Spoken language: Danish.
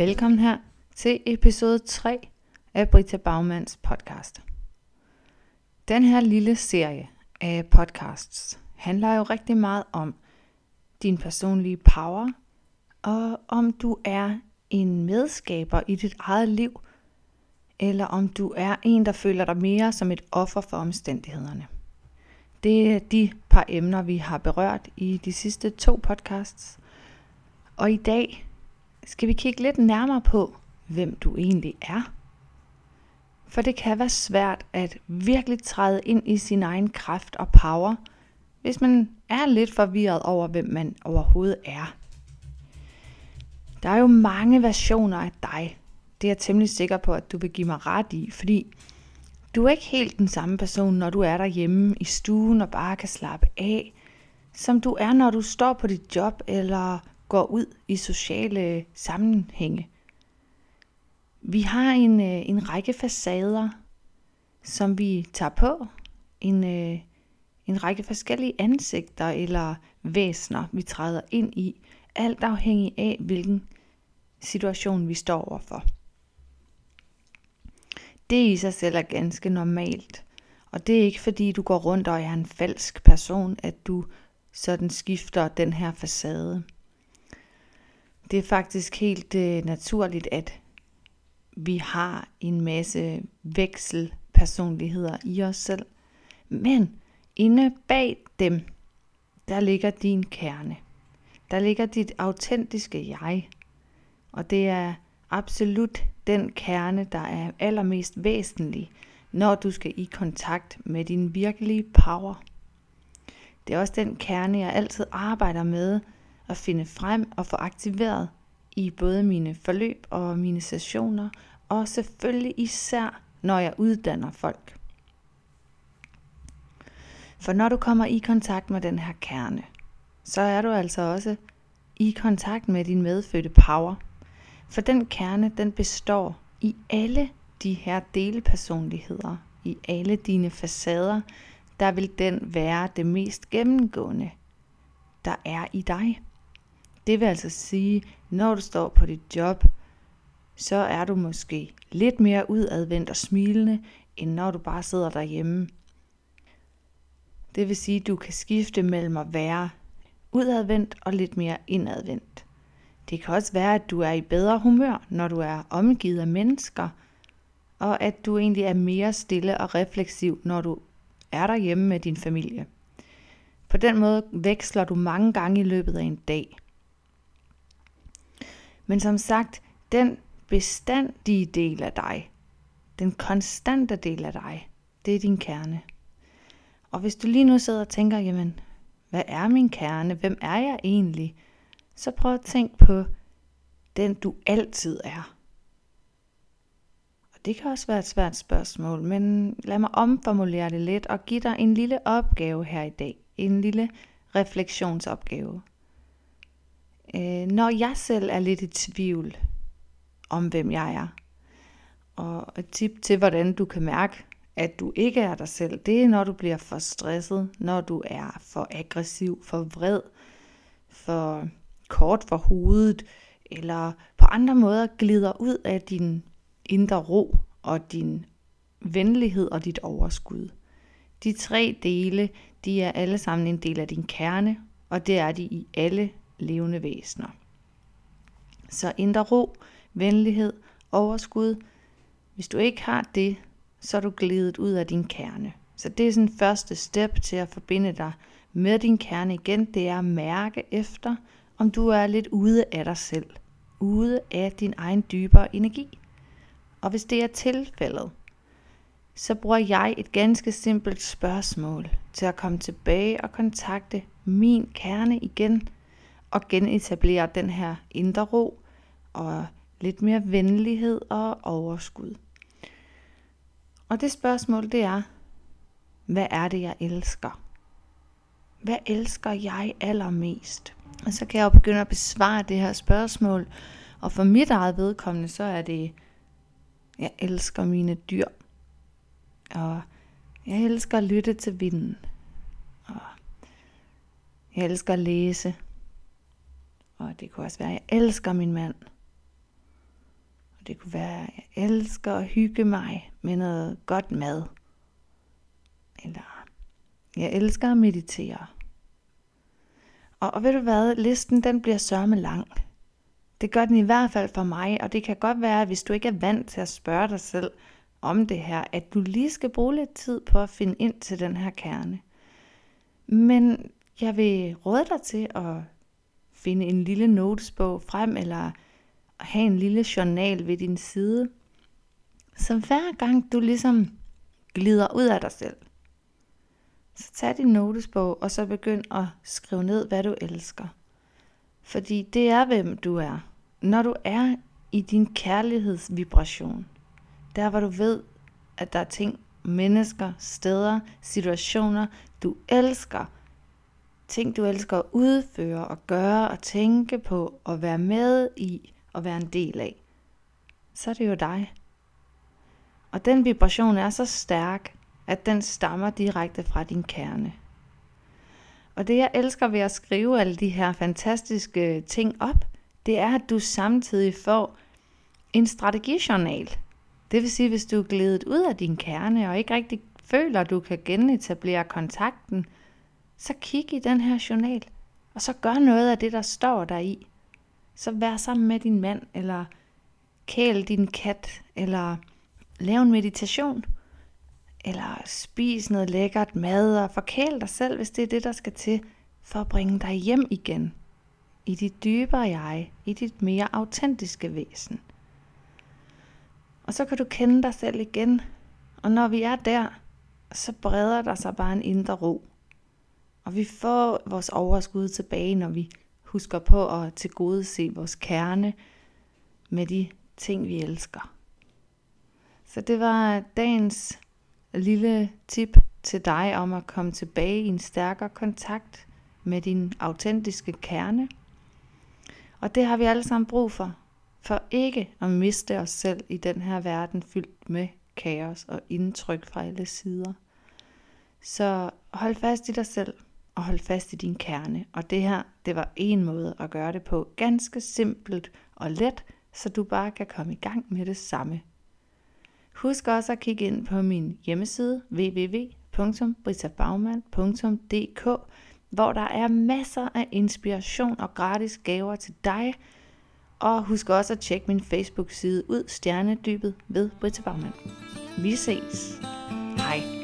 Velkommen her til episode 3 af Brita Bagmans podcast. Den her lille serie af podcasts handler jo rigtig meget om din personlige power, og om du er en medskaber i dit eget liv, eller om du er en, der føler dig mere som et offer for omstændighederne. Det er de par emner, vi har berørt i de sidste to podcasts. Og i dag skal vi kigge lidt nærmere på, hvem du egentlig er. For det kan være svært at virkelig træde ind i sin egen kraft og power, hvis man er lidt forvirret over, hvem man overhovedet er. Der er jo mange versioner af dig. Det er jeg temmelig sikker på, at du vil give mig ret i, fordi du er ikke helt den samme person, når du er derhjemme i stuen og bare kan slappe af, som du er, når du står på dit job eller går ud i sociale sammenhænge. Vi har en, øh, en række facader, som vi tager på. En, øh, en række forskellige ansigter eller væsner, vi træder ind i, alt afhængig af, hvilken situation vi står overfor. Det i sig selv er ganske normalt, og det er ikke fordi du går rundt og er en falsk person, at du sådan skifter den her facade. Det er faktisk helt øh, naturligt, at vi har en masse vekselpersonligheder i os selv. Men inde bag dem, der ligger din kerne. Der ligger dit autentiske jeg. Og det er absolut den kerne, der er allermest væsentlig, når du skal i kontakt med din virkelige power. Det er også den kerne, jeg altid arbejder med at finde frem og få aktiveret i både mine forløb og mine sessioner, og selvfølgelig især, når jeg uddanner folk. For når du kommer i kontakt med den her kerne, så er du altså også i kontakt med din medfødte power. For den kerne, den består i alle de her delpersonligheder, i alle dine facader, der vil den være det mest gennemgående, der er i dig. Det vil altså sige, når du står på dit job, så er du måske lidt mere udadvendt og smilende, end når du bare sidder derhjemme. Det vil sige, at du kan skifte mellem at være udadvendt og lidt mere indadvendt. Det kan også være, at du er i bedre humør, når du er omgivet af mennesker, og at du egentlig er mere stille og refleksiv, når du er derhjemme med din familie. På den måde veksler du mange gange i løbet af en dag. Men som sagt, den bestandige del af dig, den konstante del af dig, det er din kerne. Og hvis du lige nu sidder og tænker, jamen, hvad er min kerne? Hvem er jeg egentlig? Så prøv at tænke på den, du altid er. Og det kan også være et svært spørgsmål, men lad mig omformulere det lidt og give dig en lille opgave her i dag. En lille refleksionsopgave. Øh, når jeg selv er lidt i tvivl om, hvem jeg er, og et tip til, hvordan du kan mærke, at du ikke er dig selv, det er, når du bliver for stresset, når du er for aggressiv, for vred, for kort for hovedet, eller på andre måder glider ud af din indre ro og din venlighed og dit overskud. De tre dele, de er alle sammen en del af din kerne, og det er de i alle levende væsener. Så indre ro, venlighed, overskud. Hvis du ikke har det, så er du glidet ud af din kerne. Så det er sådan første step til at forbinde dig med din kerne igen. Det er at mærke efter, om du er lidt ude af dig selv. Ude af din egen dybere energi. Og hvis det er tilfældet, så bruger jeg et ganske simpelt spørgsmål til at komme tilbage og kontakte min kerne igen og genetablere den her indre ro og lidt mere venlighed og overskud. Og det spørgsmål det er, hvad er det jeg elsker? Hvad elsker jeg allermest? Og så kan jeg jo begynde at besvare det her spørgsmål. Og for mit eget vedkommende, så er det, jeg elsker mine dyr. Og jeg elsker at lytte til vinden. Og jeg elsker at læse. Og det kunne også være, at jeg elsker min mand. Og det kunne være, at jeg elsker at hygge mig med noget godt mad. Eller jeg elsker at meditere. Og, og ved du hvad, listen den bliver sørme lang. Det gør den i hvert fald for mig, og det kan godt være, at hvis du ikke er vant til at spørge dig selv om det her, at du lige skal bruge lidt tid på at finde ind til den her kerne. Men jeg vil råde dig til at finde en lille notesbog frem, eller have en lille journal ved din side. Så hver gang du ligesom glider ud af dig selv, så tag din notesbog, og så begynd at skrive ned, hvad du elsker. Fordi det er, hvem du er. Når du er i din kærlighedsvibration, der hvor du ved, at der er ting, mennesker, steder, situationer, du elsker, ting du elsker at udføre og gøre og tænke på og være med i og være en del af, så er det jo dig. Og den vibration er så stærk, at den stammer direkte fra din kerne. Og det jeg elsker ved at skrive alle de her fantastiske ting op, det er, at du samtidig får en strategijournal. Det vil sige, hvis du er glædet ud af din kerne og ikke rigtig føler, at du kan genetablere kontakten, så kig i den her journal, og så gør noget af det, der står der i. Så vær sammen med din mand, eller kæl din kat, eller lav en meditation – eller spis noget lækkert mad og forkæl dig selv, hvis det er det, der skal til, for at bringe dig hjem igen. I dit dybere jeg, i dit mere autentiske væsen. Og så kan du kende dig selv igen. Og når vi er der, så breder der sig bare en indre ro. Og vi får vores overskud tilbage, når vi husker på at tilgodese vores kerne med de ting, vi elsker. Så det var dagens lille tip til dig om at komme tilbage i en stærkere kontakt med din autentiske kerne. Og det har vi alle sammen brug for, for ikke at miste os selv i den her verden fyldt med kaos og indtryk fra alle sider. Så hold fast i dig selv og holde fast i din kerne. Og det her, det var en måde at gøre det på. Ganske simpelt og let, så du bare kan komme i gang med det samme Husk også at kigge ind på min hjemmeside www.britabagman.dk, hvor der er masser af inspiration og gratis gaver til dig. Og husk også at tjekke min Facebook-side ud, Stjernedybet ved Britta Bagman. Vi ses. Hej.